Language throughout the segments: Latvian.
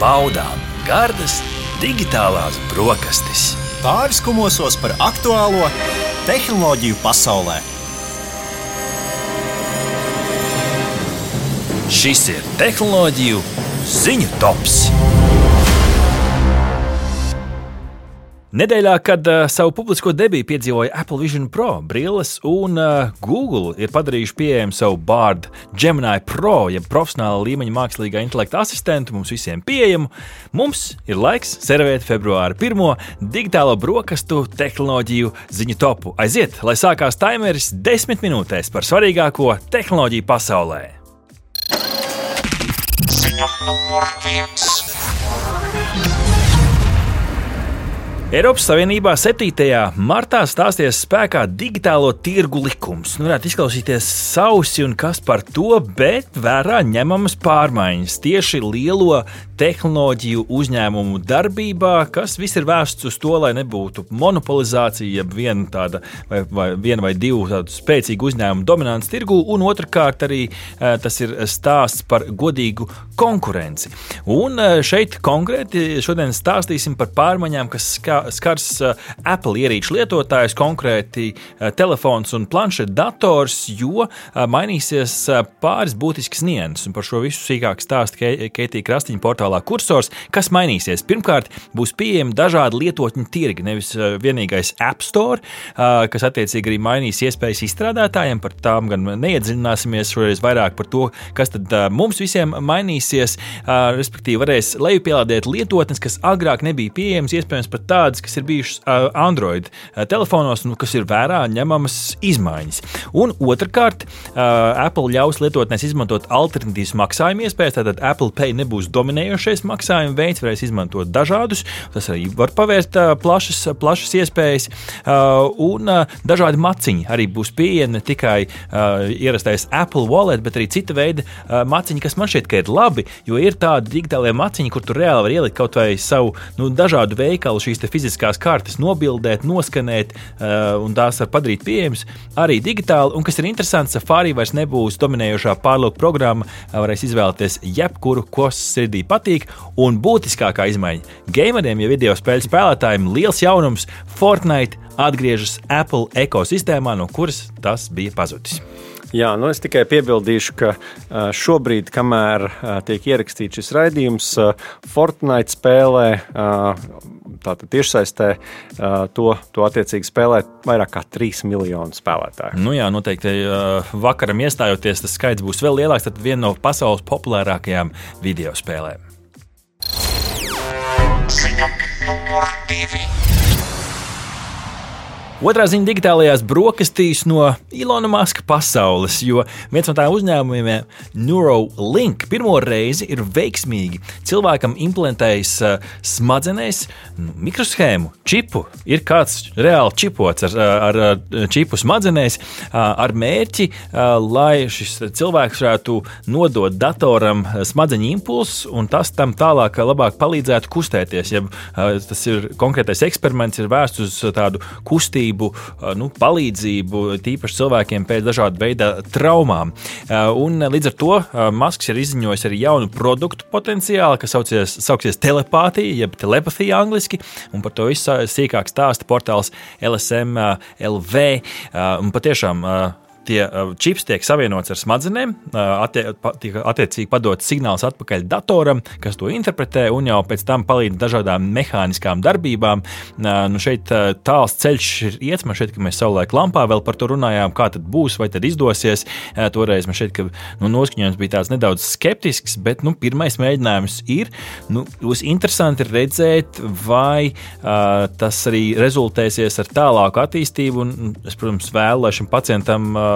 baudām gardas digitālās brokastis. Pāris kumosos par aktuālo tehnoloģiju pasaulē. Šis ir tehnoloģiju ziņu tops. Nedēļā, kad uh, savu publisko debiju piedzīvoja Apple Vision Pro brilles un uh, Google ir padarījuši pieejamu savu Bard Gemini Pro, jeb profesionāla līmeņa mākslīgā intelekta asistentu mums visiem pieejamu, mums ir laiks servēt februāra pirmo digitālo brokastu tehnoloģiju ziņu topu. Aiziet, lai sākās timeris desmit minūtēs par svarīgāko tehnoloģiju pasaulē. Ziņa numur viens. Eiropas Savienībā 7. martā stāsies spēkā digitālo tirgu likums. Nu, varētu izklausīties sausi un kas par to, bet vērā ņemamas pārmaiņas tieši lielo tehnoloģiju uzņēmumu darbībā, kas viss ir vērsts uz to, lai nebūtu monopolizācija, jeb viena tāda vai, vai, viena vai divu spēcīgu uzņēmumu dominants tirgu, un otrkārt arī tas ir stāsts par godīgu konkurenci. Un šeit konkrēti šodien stāstīsim par pārmaiņām, kas skar skars uh, Apple ierīču lietotājus, konkrēti telefons un planšetdators, jo mainīsies pāris būtiskas nianses. Par šo visu sīkāk stāsta Keitija Krastiņa portālā Cursors. Kas mainīsies? Pirmkārt, būs pieejami dažādi lietotņu tirgi, nevis vienīgais App Store, kas attiecīgi arī mainīs iespējas izstrādātājiem. Par tām gan neiedziļināsimies šoreiz vairāk par to, kas tad mums visiem mainīsies. Respektīvi, varēs lejupielādēt lietotnes, kas agrāk nebija pieejamas, iespējams pat tādas kas ir bijušas Android telefonos, nu, kas ir vērā ņemamas izmaiņas. Un otrkārt, Apple ļaus lietotnēs izmantot alternatīvas maksājuma iespējas. Tātad Apple Pay nebūs dominējošais maksājuma veids, varēs izmantot dažādus. Tas arī var pavērt plašas, plašas iespējas. Un dažādi maciņi arī būs pieejami ne tikai ierastais Apple Wallet, bet arī cita veida maciņi, kas man šķiet, ka ir labi, jo ir tādi digitālie maciņi, kur tu reāli vari ielikt kaut vai savu nu, dažādu veikalu šīs fiziskās kartes nobildēt, noskanēt, un tās var padarīt pieejamas arī digitāli. Un kas ir interesants, Safari vairs nebūs dominējošā pārlūka programma, varēs izvēlēties jebkuru, kas sirdī patīk. Un būtiskākā izmaiņa - gameriem, ja video spēļu spēlētājiem, liels jaunums - Fortnite atgriežas Apple ekosistēmā, no kuras tas bija pazudis. Jā, nu es tikai piebildīšu, ka šobrīd, kamēr tiek ierakstīts šis raidījums, Fortnite spēlē, tātad tiešsaistē, to, to attiecīgi spēlē vairāk kā 3 miljonu spēlētāju. Nu jā, noteikti vakaram iestājoties, tas skaits būs vēl lielāks. Tad viena no pasaules populārākajām video spēlēm. Ziņa Otrā ziņa digitālajās brokastīs no Ilona Maska pasaules, jo viens no tādiem uzņēmumiem, Neuralink, pirmo reizi ir veiksmīgi cilvēkam implementējis uh, smadzenēs mikroshēmu, čipu. Ir kāds reāli čipots ar, ar, ar čipu smadzenēs, uh, ar mērķi, uh, lai šis cilvēks varētu nodot datoram smadzeņu impulsu, un tas tam tālāk labāk palīdzētu kustēties. Ja tas ir konkrētais eksperiments, ir vērsts uz tādu kustību kustību, nu, palīdzību tīpaši cilvēkiem pēc dažādu veidu traumām. Un līdz ar to Masks ir izziņojis arī jaunu produktu potenciālu, kas saucies, sauksies telepātija, jeb telepātija angliski, un par to visu sīkāk stāsta portāls LSM LV. Un patiešām tie uh, čips tiek savienots ar smadzenēm, uh, attie, tiek attiecīgi padots signāls atpakaļ datoram, kas to interpretē un jau pēc tam palīdz dažādām mehāniskām darbībām. Uh, nu šeit tāls ceļš ir iets, man šeit, ka mēs savulaik lampā vēl par to runājām, kā tad būs, vai tad izdosies. Toreiz man šeit, ka nu, noskaņojums bija tāds nedaudz skeptisks, bet nu, pirmais mēģinājums ir. Nu, būs interesanti redzēt, vai uh, tas arī rezultēsies ar tālāku attīstību. Un, es, protams, vēlu, lai šim pacientam uh,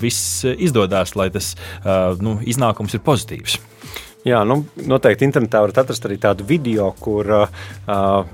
viss izdodas, lai tas nu, iznākums ir pozitīvs. Jā, nu, noteikti internetā varat atrast arī tādu video, kur uh,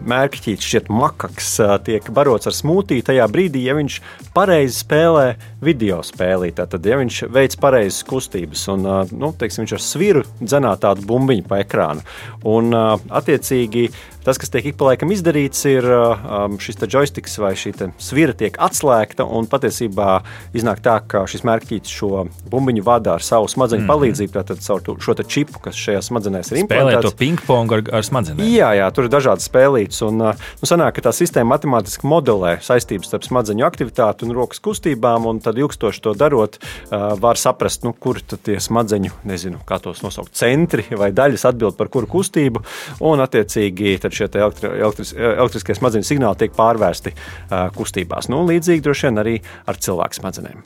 mērķītis šķiet makaks uh, tiek barots ar smūtiju. Tajā brīdī, ja viņš pareizi spēlē video spēlī, tad, ja viņš veids pareizas kustības un uh, nu, teiksim, viņš ar sviru dzenā tādu bumbiņu pa ekrānu. Un, uh, attiecīgi, Tas, kas tiek ik pa laikam izdarīts, ir um, šis joystick vai šī svira tiek atslēgta, un patiesībā iznāk tā, ka šis mērķītis šo bumbiņu vada ar savu smadzeņu mm palīdzību, tātad caur šo čipu, kas šajā smadzenēs ir implantēts. Spēlē to ping-pong ar, ar smadzenēm. Jā, jā, tur ir dažādas spēlītas, un nu, sanāk, ka tā sistēma matemātiski modelē saistības starp smadzeņu aktivitāti un rokas kustībām, un tad ilgstoši to darot, var saprast, nu, kur tie smadzeņu, nezinu, kā tos nosaukt, centri vai daļas atbild par kuru kustību, un attiecīgi šie elektri, elektris, elektriskie smadzeņu signāli tiek pārvērsti uh, kustībās. Nu, līdzīgi droši vien arī ar cilvēku smadzenēm.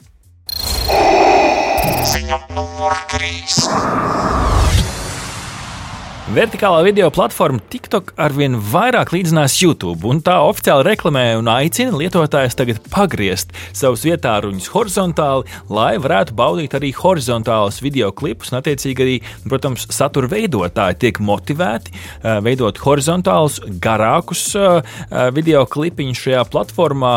Ziņa numur 3. Vertikālā video platforma TikTok arvien vairāk līdzinās YouTube, un tā oficiāli reklamē un aicina lietotājus tagad pagriezt savus vietāruņus horizontāli, lai varētu baudīt arī horizontālus video klipus, attiecīgi arī, protams, satura veidotāji tiek motivēti uh, veidot horizontālus, garākus uh, video klipiņus šajā platformā,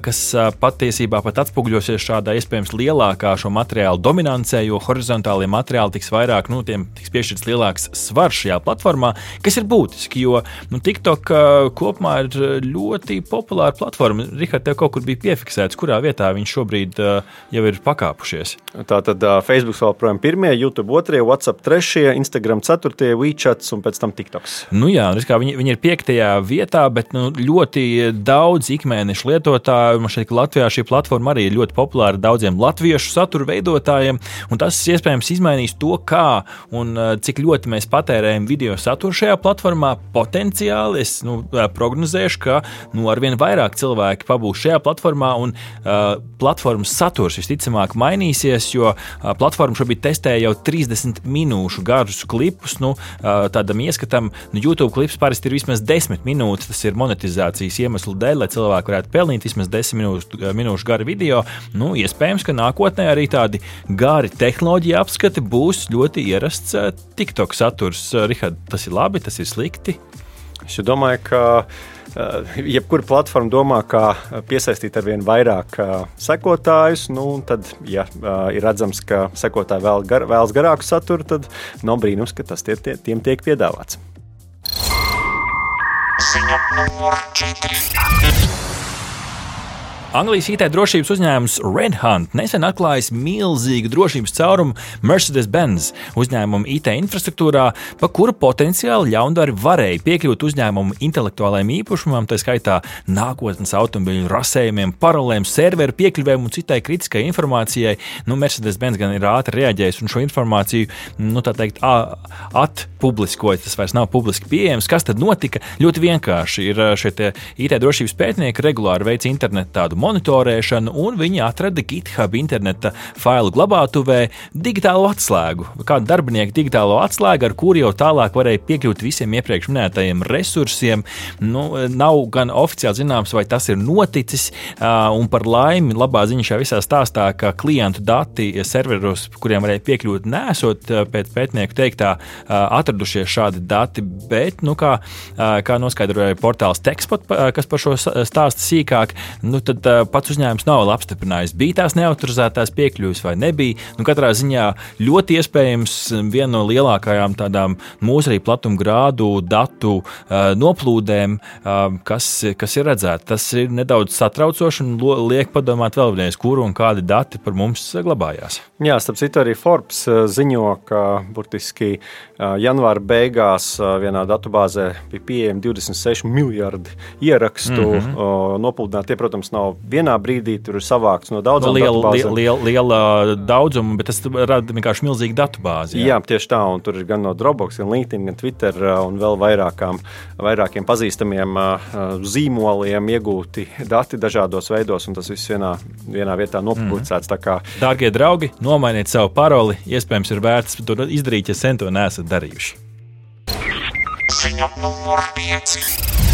kas patiesībā pat atspoguļosies šādā iespējams lielākā šo materiālu dominancē, jo horizontālie materiāli tiks vairāk, nu, tiem tiks piešķirts lielāks svars svars šajā platformā, kas ir būtiski, jo nu, TikTok kopumā ir ļoti populāra platforma. Rihards, tev kaut kur bija piefiksēts, kurā vietā viņš šobrīd jau ir pakāpušies. Tā tad uh, Facebook vēl projām pirmie, YouTube otrie, WhatsApp trešie, Instagram ceturtie, WeChat un pēc tam TikToks. Nu jā, viņi, viņi ir piektajā vietā, bet nu, ļoti daudz ikmēnešu lietotāju. Man šeit Latvijā šī platforma arī ir ļoti populāra daudziem latviešu satura veidotājiem, un tas iespējams izmainīs to, kā un cik ļoti mēs patērējam patērējam video saturu šajā platformā, potenciāli es nu, prognozēšu, ka nu, arvien vairāk cilvēki pabūs šajā platformā, un uh, platformas saturs visticamāk mainīsies, jo uh, platforma šobrīd testē jau 30 minūšu garus klipus. Nu, uh, tādam ieskatam, nu, YouTube klips parasti ir vismaz 10 minūtes. Tas ir monetizācijas iemeslu dēļ, lai cilvēki varētu pelnīt vismaz 10 minūšu, minūšu garu video. Nu, iespējams, ka nākotnē arī tādi gari tehnoloģija apskati būs ļoti ierasts TikTok saturs. Eh, Rihard, tas ir labi, tas ir slikti. Es domāju, ka uh, jebkura platforma domā, kā piesaistīt ar vien vairāk uh, sekotājus. Nu, tad, ja ir redzams, ka sekotāji vēl gar, vēlas garāku saturu, tad nav brīnums, ka tas tie, tie, tiem tiek piedāvāts. Ziņa numur 4. Anglijas IT drošības uzņēmums Redhunt nesen atklājis milzīgu drošības caurumu Mercedes-Benz uzņēmuma IT infrastruktūrā, pa kuru potenciāli ļaundari varēja piekļūt uzņēmuma intelektuālajiem īpašumam, tā skaitā nākotnes automobiļu rasējumiem, paralēliem serveru piekļuvēm un citai kritiskai informācijai. Nu, Mercedes-Benz gan ir ātri reaģējis un šo informāciju, nu, teikt, atpubliskojis. Tas vairs nav publiski pieejams. Kas tad notika? Ļoti vienkārši ir šie IT drošības pētnieki regulāri veic internetu tādu monitorēšanu, un viņi atrada GitHub interneta failu glabātuvē digitālo atslēgu. Kādu darbinieku digitālo atslēgu, ar kuru jau tālāk varēja piekļūt visiem iepriekš minētajiem resursiem. Nu, nav gan oficiāli zināms, vai tas ir noticis, un par laimi labā ziņa šajā visā stāstā, ka klientu dati serveros, kuriem varēja piekļūt, nesot pēc pētnieku teiktā atradušies šādi dati, bet, nu, kā, kā noskaidroja portāls Tekspot, kas par šo stāstu sīkāk, nu, tad pats uzņēmums nav vēl apstiprinājis, bija tās neautorizētās piekļuves vai nebija. Nu, katrā ziņā ļoti iespējams viena no lielākajām tādām mūsu arī platuma grādu datu uh, noplūdēm, kas, kas ir redzēta. Tas ir nedaudz satraucoši un liek padomāt vēlreiz, kuru un kādi dati par mums glabājās. Jā, starp citu, arī Forbes ziņo, ka burtiski janvāra beigās vienā datubāzē bija pieejami 26 miljardi ierakstu. Mm -hmm. Nopludinātie, protams, nav vienā brīdī, tur ir savākts no daudzām liela, liela, liela, liela daudzuma, bet tas rada vienkārši milzīgu datubāzi. Jā. jā, tieši tā, un tur ir gan no Dropbox, gan LinkedIn, gan Twitter un vēl vairākām, vairākiem pazīstamiem zīmoliem iegūti dati dažādos veidos, un tas viss vienā, vienā vietā nopublicēts. Mm -hmm. Dārgie draugi, nomainiet savu paroli, iespējams, ir vērts to izdarīt, ja sen to neesat darījuši. Ziņa numur 5.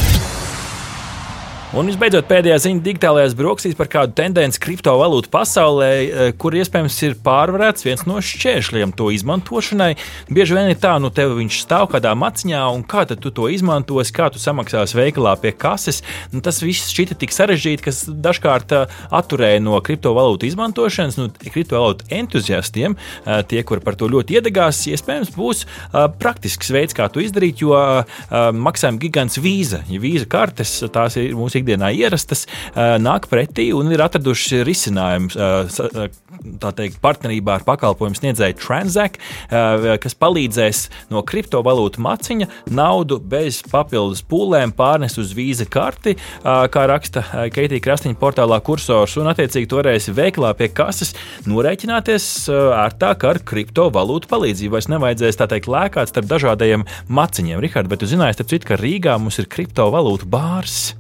Un visbeidzot, pēdējā ziņa digitālajās brokastīs par kādu tendenci kriptovalūtu pasaulē, eh, kur iespējams ir pārvarēts viens no šķēršļiem to izmantošanai. Bieži vien ir tā, nu, tev viņš stāv kādā maciņā, un kā tu to izmantosi, kā tu samaksāsi veikalā pie kases. Nu, tas viss šķita tik sarežģīti, kas dažkārt uh, atturēja no kriptovalūtu izmantošanas. Nu, kriptovalūtu entuziastiem, uh, tie, kuri par to ļoti iedegās, iespējams būs praktisks veids, kā to izdarīt, jo maksājuma gigants vīza, ja vīza kartes, tās ir mūsu ikdienā ierastas, nāk pretī un ir atraduši risinājumu tā teikt, partnerībā ar pakalpojumu sniedzēju Transact, kas palīdzēs no kriptovalūtu maciņa naudu bez papildus pūlēm pārnest uz vīza karti, kā raksta Keitija Krastiņa portālā kursors, un attiecīgi toreiz veiklā pie kases norēķināties ērtāk ar kriptovalūtu palīdzību. Vairs nevajadzēs tā teikt lēkāt starp dažādajiem maciņiem. Rihard, bet tu zināji, starp citu, ka Rīgā mums ir kriptovalūtu bārs.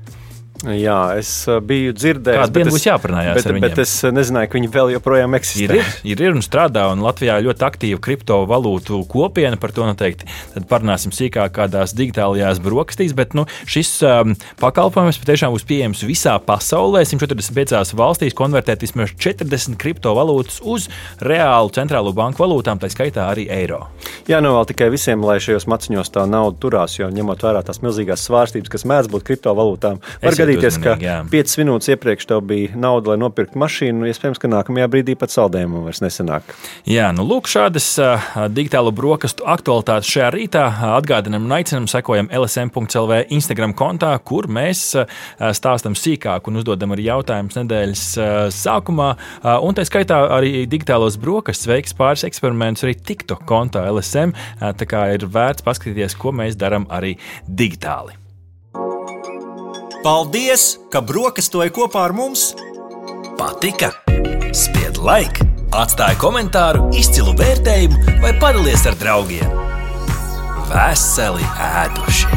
Jā, es uh, biju dzirdējis. Dienu būs jāparunājās bet? Bet es uh, nezināju, ka viņi vēl joprojām eksistē. Ir, ir, ir, ir un strādā, un Latvijā ļoti aktīva kriptovalūtu kopiena. Par to noteikti parunāsim sīkāk kādās digitālajās brokastīs. Bet nu, šis um, pakalpojums patiešām būs pieejams visā pasaulē. 145 valstīs konvertēt vismaz 40 kriptovalūtas uz reālu centrālo banku valūtām, tā skaitā arī eiro. Jā, nu vēl tikai visiem, lai šajos maciņos tā nauda turās, jo ņemot vērā tās milzīgās svārstības, kas mēdz būt kriptovalūtām, var gadīties, ka jā. 5 minūtes iepriekš tev bija nauda, lai nopirktu mašīnu, iespējams, ka nākamajā brīdī pat saldējumu vairs nesanāk. Jā, nu lūk, šādas digitālo brokastu aktualitātes šajā rītā atgādinām un aicinām sekojam LSM.CLV Instagram kontā, kur mēs stāstam sīkāk un uzdodam arī jautājumus nedēļas sākumā. Un tā skaitā arī digitālos brokastus veiks pāris eksperimentus arī TikTok kontā LSM. Tā kā ir vērts paskatīties, ko mēs darām arī digitāli. Paldies, ka brokastoji kopā ar mums! Patika! Spied laiku, atstāja komentāru, izcilu vērtējumu vai padalies ar draugiem! Veseli ēduši!